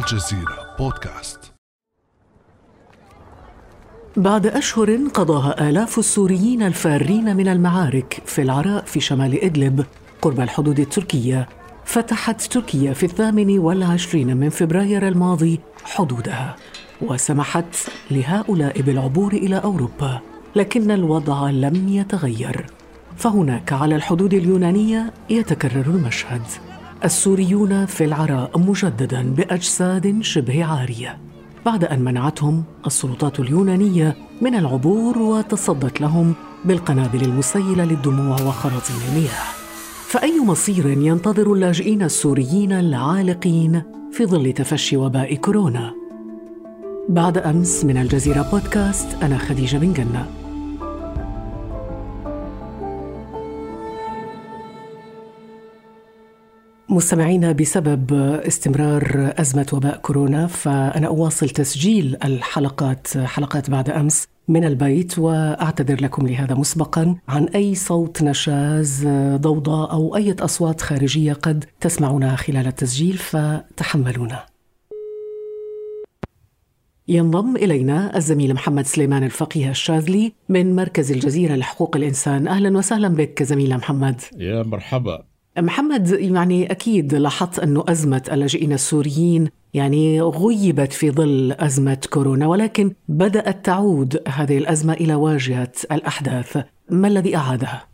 الجزيرة بودكاست. بعد أشهر قضاها آلاف السوريين الفارين من المعارك في العراء في شمال إدلب قرب الحدود التركية فتحت تركيا في الثامن والعشرين من فبراير الماضي حدودها وسمحت لهؤلاء بالعبور إلى أوروبا لكن الوضع لم يتغير فهناك على الحدود اليونانية يتكرر المشهد. السوريون في العراء مجددا بأجساد شبه عاريه بعد أن منعتهم السلطات اليونانية من العبور وتصدت لهم بالقنابل المسيلة للدموع وخراطيم المياه. فأي مصير ينتظر اللاجئين السوريين العالقين في ظل تفشي وباء كورونا؟ بعد أمس من الجزيرة بودكاست أنا خديجة بن جنة. مستمعينا بسبب استمرار أزمة وباء كورونا فأنا أواصل تسجيل الحلقات حلقات بعد أمس من البيت وأعتذر لكم لهذا مسبقا. عن أي صوت نشاز ضوضاء أو أي أصوات خارجية قد تسمعونها خلال التسجيل فتحملونا. ينضم إلينا الزميل محمد سليمان الفقيه الشاذلي من مركز الجزيرة لحقوق الإنسان. أهلا وسهلا بك زميل محمد. يا مرحبا. محمد يعني أكيد لاحظت أنه أزمة اللاجئين السوريين يعني غيبت في ظل أزمة كورونا ولكن بدأت تعود هذه الأزمة إلى واجهة الأحداث. ما الذي اعادها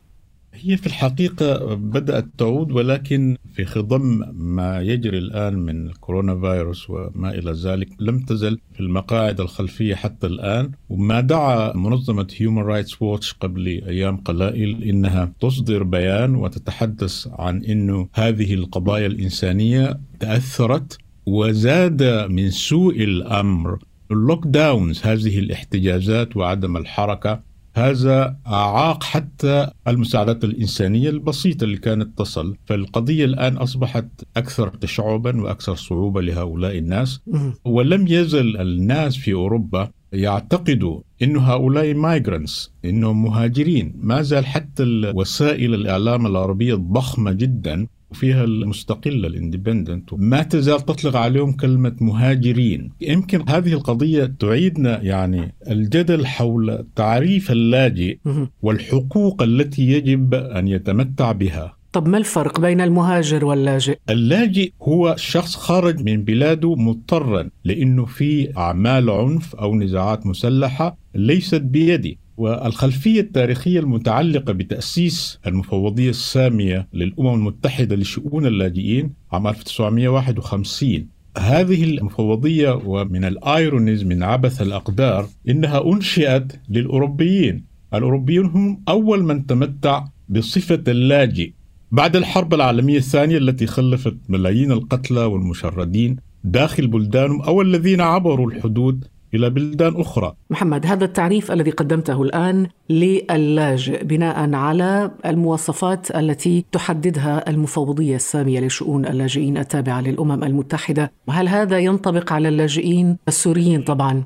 هي في الحقيقة بدأت تعود ولكن في خضم ما يجري الآن من كورونا فيروس وما إلى ذلك لم تزل في المقاعد الخلفية حتى الآن. وما دعا منظمة هيومن رايتس ووتش قبل أيام قلائل إنها تصدر بيان وتتحدث عن أنه هذه القضايا الإنسانية تأثرت وزاد من سوء الأمر. ال lockdowns هذه الاحتجازات وعدم الحركة هذا أعاق حتى المساعدات الإنسانية البسيطة اللي كانت تصل. فالقضية الآن أصبحت أكثر تشعبا وأكثر صعوبة لهؤلاء الناس. ولم يزل الناس في أوروبا يعتقدوا أن هؤلاء migrants أنهم مهاجرين. ما زال حتى وسائل الإعلام العربية الضخمة جدا. وفيها المستقلة The Independent ما تزال تطلق عليهم كلمة مهاجرين. يمكن هذه القضية تعيدنا يعني الجدل حول تعريف اللاجئ والحقوق التي يجب أن يتمتع بها. طب ما الفرق بين المهاجر واللاجئ؟ اللاجئ هو شخص خرج من بلاده مضطرا لأنه في أعمال عنف أو نزاعات مسلحة ليست بيده. والخلفية التاريخية المتعلقة بتأسيس المفوضية السامية للأمم المتحدة لشؤون اللاجئين عام 1951 هذه المفوضية ومن الآيرونيز من عبث الأقدار إنها أنشئت للأوروبيين. الأوروبيون هم أول من تمتع بصفة اللاجئ. بعد الحرب العالمية الثانية التي خلفت ملايين القتلى والمشردين داخل بلدانهم أو الذين عبروا الحدود إلى بلدان أخرى. محمد هذا التعريف الذي قدمته الآن للاجئ بناء على المواصفات التي تحددها المفوضية السامية لشؤون اللاجئين التابعة للأمم المتحدة، هل هذا ينطبق على اللاجئين السوريين طبعا؟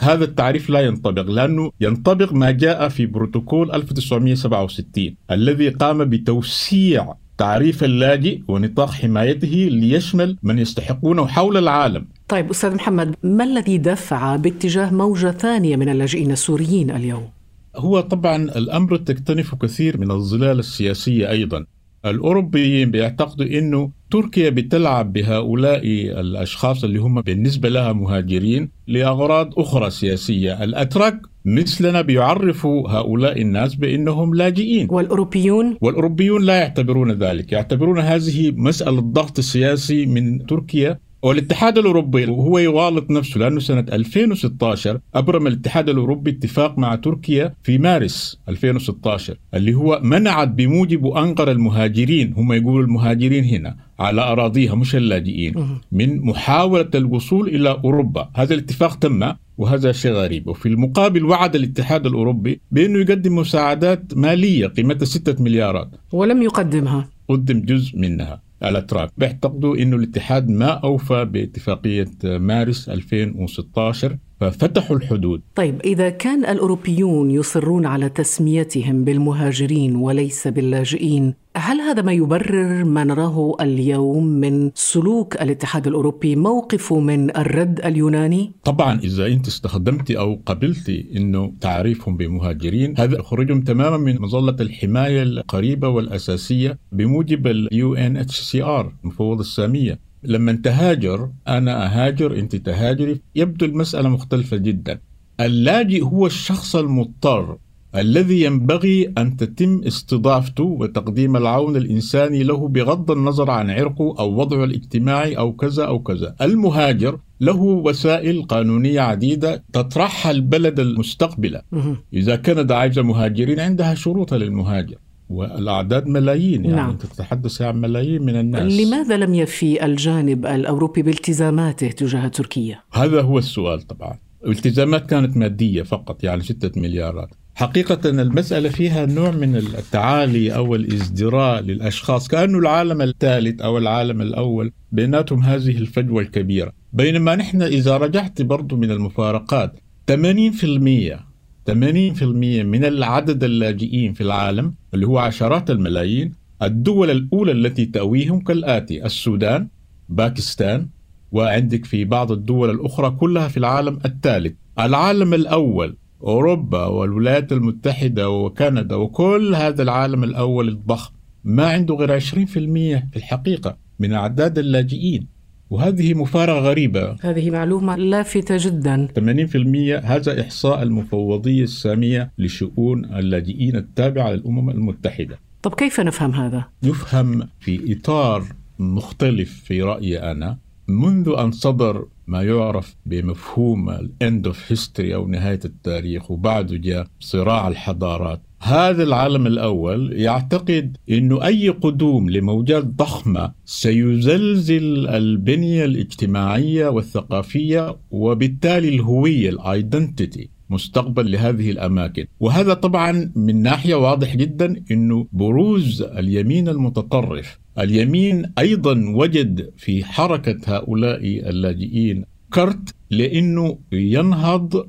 هذا التعريف لا ينطبق لأنه ينطبق ما جاء في بروتوكول 1967 الذي قام بتوسيع تعريف اللاجئ ونطاق حمايته ليشمل من يستحقونه حول العالم. طيب أستاذ محمد ما الذي دفع باتجاه موجة ثانية من اللاجئين السوريين اليوم؟ هو طبعا الأمر تكتنف كثير من الظلال السياسية أيضا. الأوروبيين بيعتقدوا أنه تركيا بتلعب بهؤلاء الأشخاص اللي هم بالنسبة لها مهاجرين لأغراض أخرى سياسية. الأتراك مثلنا بيعرفوا هؤلاء الناس بأنهم لاجئين. والأوروبيون؟ والأوروبيون لا يعتبرون ذلك يعتبرون هذه مسألة ضغط سياسي من تركيا. والاتحاد الأوروبي وهو يغالط نفسه لأنه سنة 2016 أبرم الاتحاد الأوروبي اتفاق مع تركيا في مارس 2016 اللي هو منعت بموجب أنقرة المهاجرين هم يقولوا المهاجرين هنا على أراضيها مش اللاجئين من محاولة الوصول إلى أوروبا. هذا الاتفاق تم وهذا شيء غريب. وفي المقابل وعد الاتحاد الأوروبي بأنه يقدم مساعدات مالية قيمتها ستة مليارات. ولم يقدمها. قدم جزء منها الاتراك بيعتقدوا إنه الاتحاد ما أوفى باتفاقية مارس 2016 ففتحوا الحدود طيب إذا كان الأوروبيون يصرون على تسميتهم بالمهاجرين وليس باللاجئين هل هذا ما يبرر ما نراه اليوم من سلوك الاتحاد الأوروبي موقفه من الرد اليوناني؟ طبعا إذا أنت استخدمت أو قبلت أنه تعريفهم بمهاجرين هذا يخرجهم تماما من مظلة الحماية القريبة والأساسية بموجب ال UNHCR المفوضية السامية لما تهاجر أنا أهاجر أنت تهاجري. يبدو المسألة مختلفة جدا. اللاجئ هو الشخص المضطر الذي ينبغي أن تتم استضافته وتقديم العون الإنساني له بغض النظر عن عرقه أو وضعه الاجتماعي أو كذا أو كذا. المهاجر له وسائل قانونية عديدة تطرحها البلد المستقبلة. إذا كانت عايزة مهاجرين عندها شروط للمهاجر. والأعداد ملايين يعني نعم. أنت تتحدث عن ملايين من الناس لماذا لم يفي الجانب الأوروبي بالتزاماته تجاه تركيا؟ هذا هو السؤال طبعا الالتزامات كانت مادية فقط يعني ستة مليارات حقيقة المسألة فيها نوع من التعالي أو الازدراء للأشخاص كأنه العالم الثالث أو العالم الأول بيناتهم هذه الفجوة الكبيرة بينما نحن إذا رجعت برضو من المفارقات 80% 80% من العدد اللاجئين في العالم اللي هو عشرات الملايين الدول الأولى التي تأويهم كالآتي السودان باكستان وعندك في بعض الدول الأخرى كلها في العالم الثالث. العالم الأول أوروبا والولايات المتحدة وكندا وكل هذا العالم الأول الضخم ما عنده غير 20% في الحقيقة من أعداد اللاجئين. وهذه مفارقة غريبة. هذه معلومة لافتة جدا. 80% هذا إحصاء المفوضية السامية لشؤون اللاجئين التابعة للأمم المتحدة. طب كيف نفهم هذا؟ يفهم في إطار مختلف في رأيي أنا. منذ أن صدر ما يعرف بمفهوم ال end of history أو نهاية التاريخ وبعده جاء صراع الحضارات هذا العالم الأول يعتقد إنه أي قدوم لموجات ضخمة سيزلزل البنية الاجتماعية والثقافية وبالتالي الهوية ال identity مستقبل لهذه الأماكن، وهذا طبعا من ناحية واضح جدا إنه بروز اليمين المتطرف. اليمين أيضا وجد في حركة هؤلاء اللاجئين كرت لإنه ينهض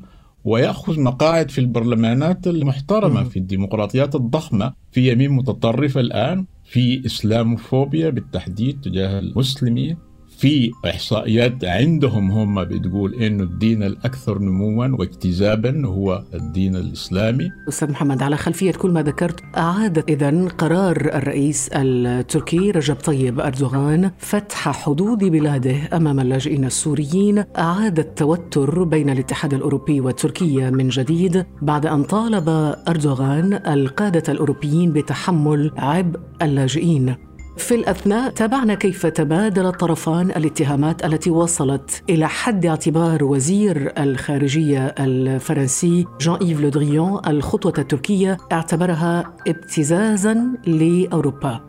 ويأخذ مقاعد في البرلمانات المحترمة في الديمقراطيات الضخمة في يمين متطرفة الآن في إسلاموفوبيا بالتحديد تجاه المسلمين. في إحصائيات عندهم هم بتقول إنه الدين الأكثر نموا واجتذابا هو الدين الإسلامي. أستاذ محمد على خلفية كل ما ذكرت اعاد اذا قرار الرئيس التركي رجب طيب أردوغان فتح حدود بلاده أمام اللاجئين السوريين اعاد التوتر بين الاتحاد الأوروبي وتركيا من جديد بعد أن طالب أردوغان القادة الأوروبيين بتحمل عبء اللاجئين في الأثناء تابعنا كيف تبادل الطرفان الاتهامات التي وصلت إلى حد اعتبار وزير الخارجية الفرنسي جان إيف لودريون الخطوة التركية اعتبرها ابتزازا لأوروبا.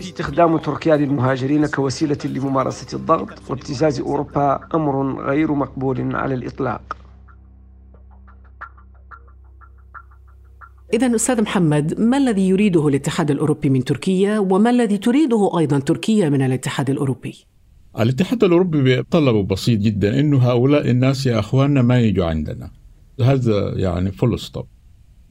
استخدام تركيا للمهاجرين كوسيلة لممارسة الضغط وابتزاز أوروبا أمر غير مقبول على الإطلاق. إذا أستاذ محمد ما الذي يريده الاتحاد الأوروبي من تركيا وما الذي تريده أيضا تركيا من الاتحاد الأوروبي؟ الاتحاد الأوروبي طلبه بسيط جدا إنه هؤلاء الناس يا أخواننا ما يجوا عندنا. هذا يعني full stop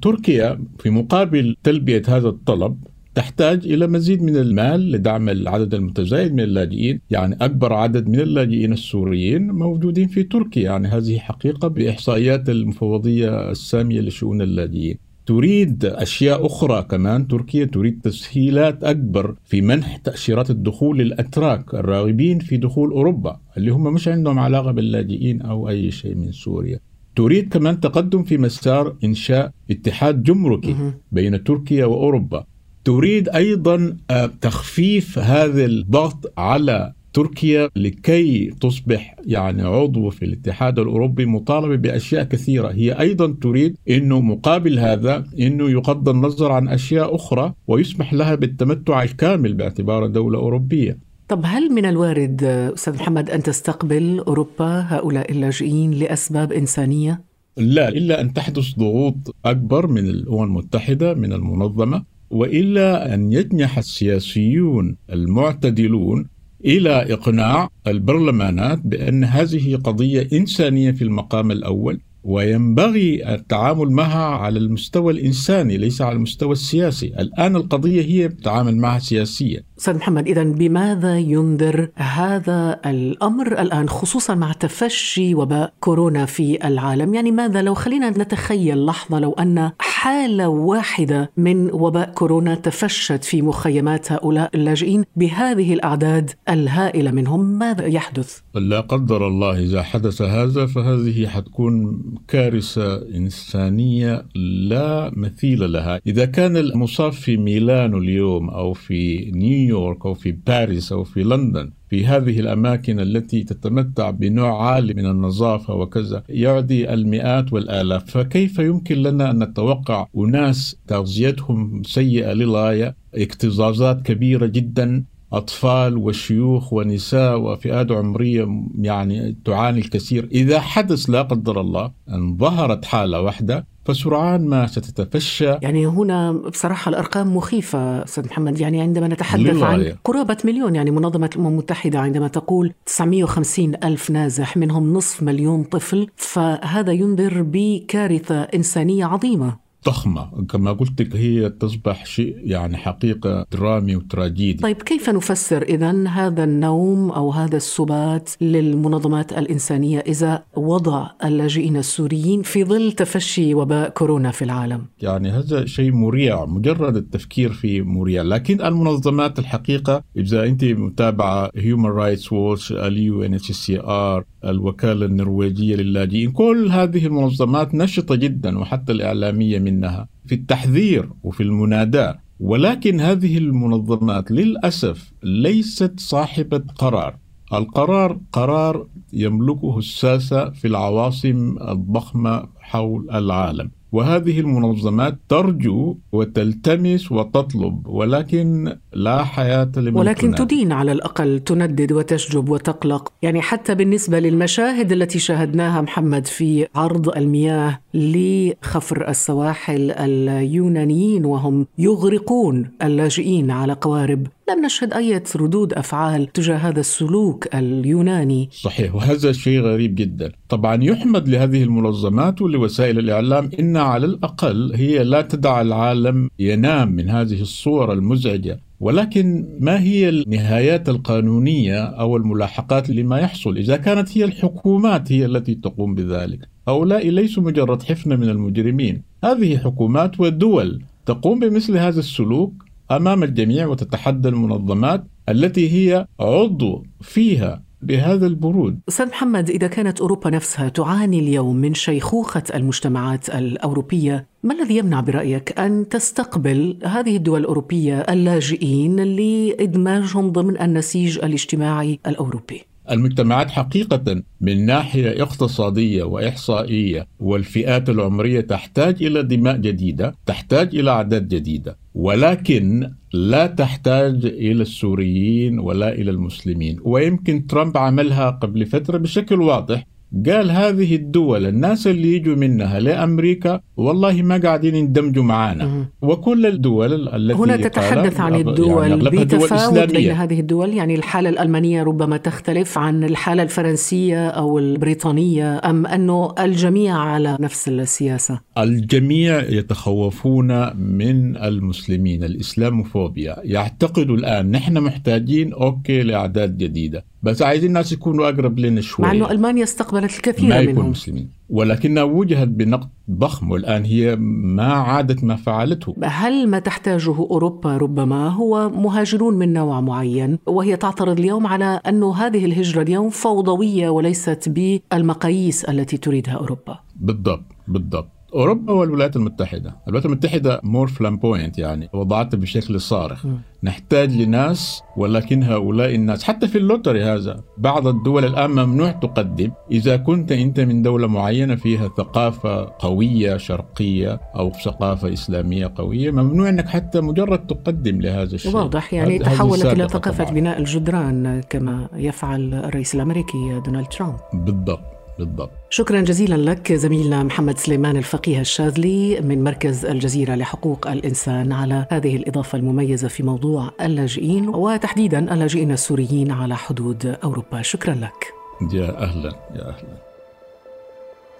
تركيا في مقابل تلبية هذا الطلب تحتاج إلى مزيد من المال لدعم العدد المتزايد من اللاجئين يعني أكبر عدد من اللاجئين السوريين موجودين في تركيا. يعني هذه حقيقة بإحصائيات المفوضية السامية لشؤون اللاجئين. تريد أشياء أخرى. كمان تركيا تريد تسهيلات أكبر في منح تأشيرات الدخول للأتراك الراغبين في دخول أوروبا اللي هم مش عندهم علاقة باللاجئين أو أي شيء من سوريا. تريد كمان تقدم في مسار إنشاء اتحاد جمركي بين تركيا وأوروبا. تريد أيضا آه، تخفيف هذا الضغط على تركيا لكي تصبح يعني عضو في الاتحاد الأوروبي مطالبة بأشياء كثيرة، هي أيضا تريد إنه مقابل هذا إنه يغض النظر عن أشياء أخرى ويسمح لها بالتمتع الكامل باعتبارها دولة أوروبية. طب هل من الوارد أستاذ محمد أن تستقبل أوروبا هؤلاء اللاجئين لأسباب إنسانية؟ لا إلا أن تحدث ضغوط أكبر من الأمم المتحدة من المنظمة وإلا أن يجنح السياسيون المعتدلون إلى إقناع البرلمانات بأن هذه قضية إنسانية في المقام الأول وينبغي التعامل معها على المستوى الإنساني ليس على المستوى السياسي، الآن القضية هي تتعامل معها سياسيا. أستاذ محمد اذا بماذا ينذر هذا الأمر الآن خصوصا مع تفشي وباء كورونا في العالم، يعني ماذا لو خلينا نتخيل لحظة لو أن حالة واحدة من وباء كورونا تفشت في مخيمات هؤلاء اللاجئين بهذه الأعداد الهائلة منهم، ماذا يحدث؟ لا قدر الله إذا حدث هذا فهذه حتكون كارثة إنسانية لا مثيل لها إذا كان المصاب في ميلانو اليوم أو في نيويورك أو في باريس أو في لندن في هذه الأماكن التي تتمتع بنوع عالي من النظافة وكذا يعدي المئات والآلاف. فكيف يمكن لنا أن نتوقع أناس تغذيتهم سيئة للغاية؟ اكتظاظات كبيرة جدا. أطفال وشيوخ ونساء وفئات عمرية يعني تعاني الكثير. إذا حدث لا قدر الله أن ظهرت حالة واحدة فسرعان ما ستتفشى. يعني هنا بصراحة الأرقام مخيفة أستاذ محمد. يعني عندما نتحدث عن قرابة مليون يعني منظمة الأمم المتحدة عندما تقول 950 ألف نازح منهم نصف مليون طفل فهذا ينذر بكارثة إنسانية عظيمة. ضخمة كما قلت لك هي تصبح شيء يعني حقيقة درامي وتراجيدي. طيب كيف نفسر إذا هذا النوم أو هذا السبات للمنظمات الإنسانية إذا وضع اللاجئين السوريين في ظل تفشي وباء كورونا في العالم؟ يعني هذا شيء مريع مجرد التفكير فيه مريع. لكن المنظمات الحقيقة إذا أنت متابعة Human Rights Watch ال UNHCR الوكالة النرويجية للاجئين كل هذه المنظمات نشطة جدا وحتى الإعلامية منها في التحذير وفي المناداة. ولكن هذه المنظمات للأسف ليست صاحبة قرار. القرار قرار يملكه الساسة في العواصم الضخمة حول العالم. وهذه المنظمات ترجو وتلتمس وتطلب ولكن لا حياة لمن ولكن. تدين على الأقل تندد وتشجب وتقلق يعني حتى بالنسبة للمشاهد التي شاهدناها محمد في عرض المياه لخفر السواحل اليونانيين وهم يغرقون اللاجئين على قوارب لم نشهد أي ردود أفعال تجاه هذا السلوك اليوناني. صحيح وهذا شيء غريب جدا. طبعا يحمد لهذه المنظمات ولوسائل الإعلام إن على الأقل هي لا تدع العالم ينام من هذه الصور المزعجة. ولكن ما هي النهايات القانونية أو الملاحقات لما يحصل؟ إذا كانت هي الحكومات هي التي تقوم بذلك. هؤلاء ليسوا مجرد حفنة من المجرمين. هذه حكومات ودول تقوم بمثل هذا السلوك؟ أمام الجميع وتتحدى المنظمات التي هي عضو فيها بهذا البرود أستاذ محمد إذا كانت أوروبا نفسها تعاني اليوم من شيخوخة المجتمعات الأوروبية ما الذي يمنع برأيك أن تستقبل هذه الدول الأوروبية اللاجئين لإدماجهم ضمن النسيج الاجتماعي الأوروبي؟ المجتمعات حقيقة من ناحية اقتصادية وإحصائية والفئات العمرية تحتاج إلى دماء جديدة تحتاج إلى أعداد جديدة ولكن لا تحتاج إلى السوريين ولا إلى المسلمين. ويمكن ترامب عملها قبل فترة بشكل واضح. قال هذه الدول الناس اللي يجوا منها لأمريكا والله ما قاعدين يندمجوا معنا وكل الدول التي هنا تتحدث عن الدول يعني بتفاوت بين هذه الدول. يعني الحالة الألمانية ربما تختلف عن الحالة الفرنسية أو البريطانية. أم انه الجميع على نفس السياسة؟ الجميع يتخوفون من المسلمين. الإسلاموفوبيا. يعتقدوا الآن نحن محتاجين أوكي لأعداد جديدة. بس عايزين الناس يكونوا أقرب لنا شوي. مع إنه ألمانيا استقبلت الكثير ما يكون منهم. مسلمين. ولكنها وجهت بنقد ضخم والآن هي ما عادت ما فعلته. هل ما تحتاجه أوروبا ربما هو مهاجرون من نوع معين؟ وهي تعترض اليوم على انه هذه الهجرة اليوم فوضوية وليست بالمقاييس التي تريدها أوروبا. بالضبط بالضبط. أوروبا والولايات المتحدة، الولايات المتحدة more flamboyant يعني وضعتها بشكل صارخ، م. نحتاج لناس ولكن هؤلاء الناس حتى في ال lottery هذا بعض الدول الآن ممنوع تقدم. إذا كنت أنت من دولة معينة فيها ثقافة قوية شرقية أو ثقافة إسلامية قوية ممنوع أنك حتى مجرد تقدم لهذا الشيء. واضح يعني تحولت إلى ثقافة بناء الجدران كما يفعل الرئيس الأمريكي دونالد ترامب. بالضبط. بالضبط. شكرا جزيلا لك زميلنا محمد سليمان الفقيه الشاذلي من مركز الجزيرة لحقوق الإنسان على هذه الإضافة المميزة في موضوع اللاجئين وتحديدا اللاجئين السوريين على حدود أوروبا. شكرا لك. يا أهلا يا أهلا.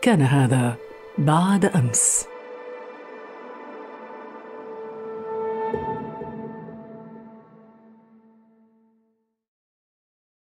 كان هذا بعد أمس.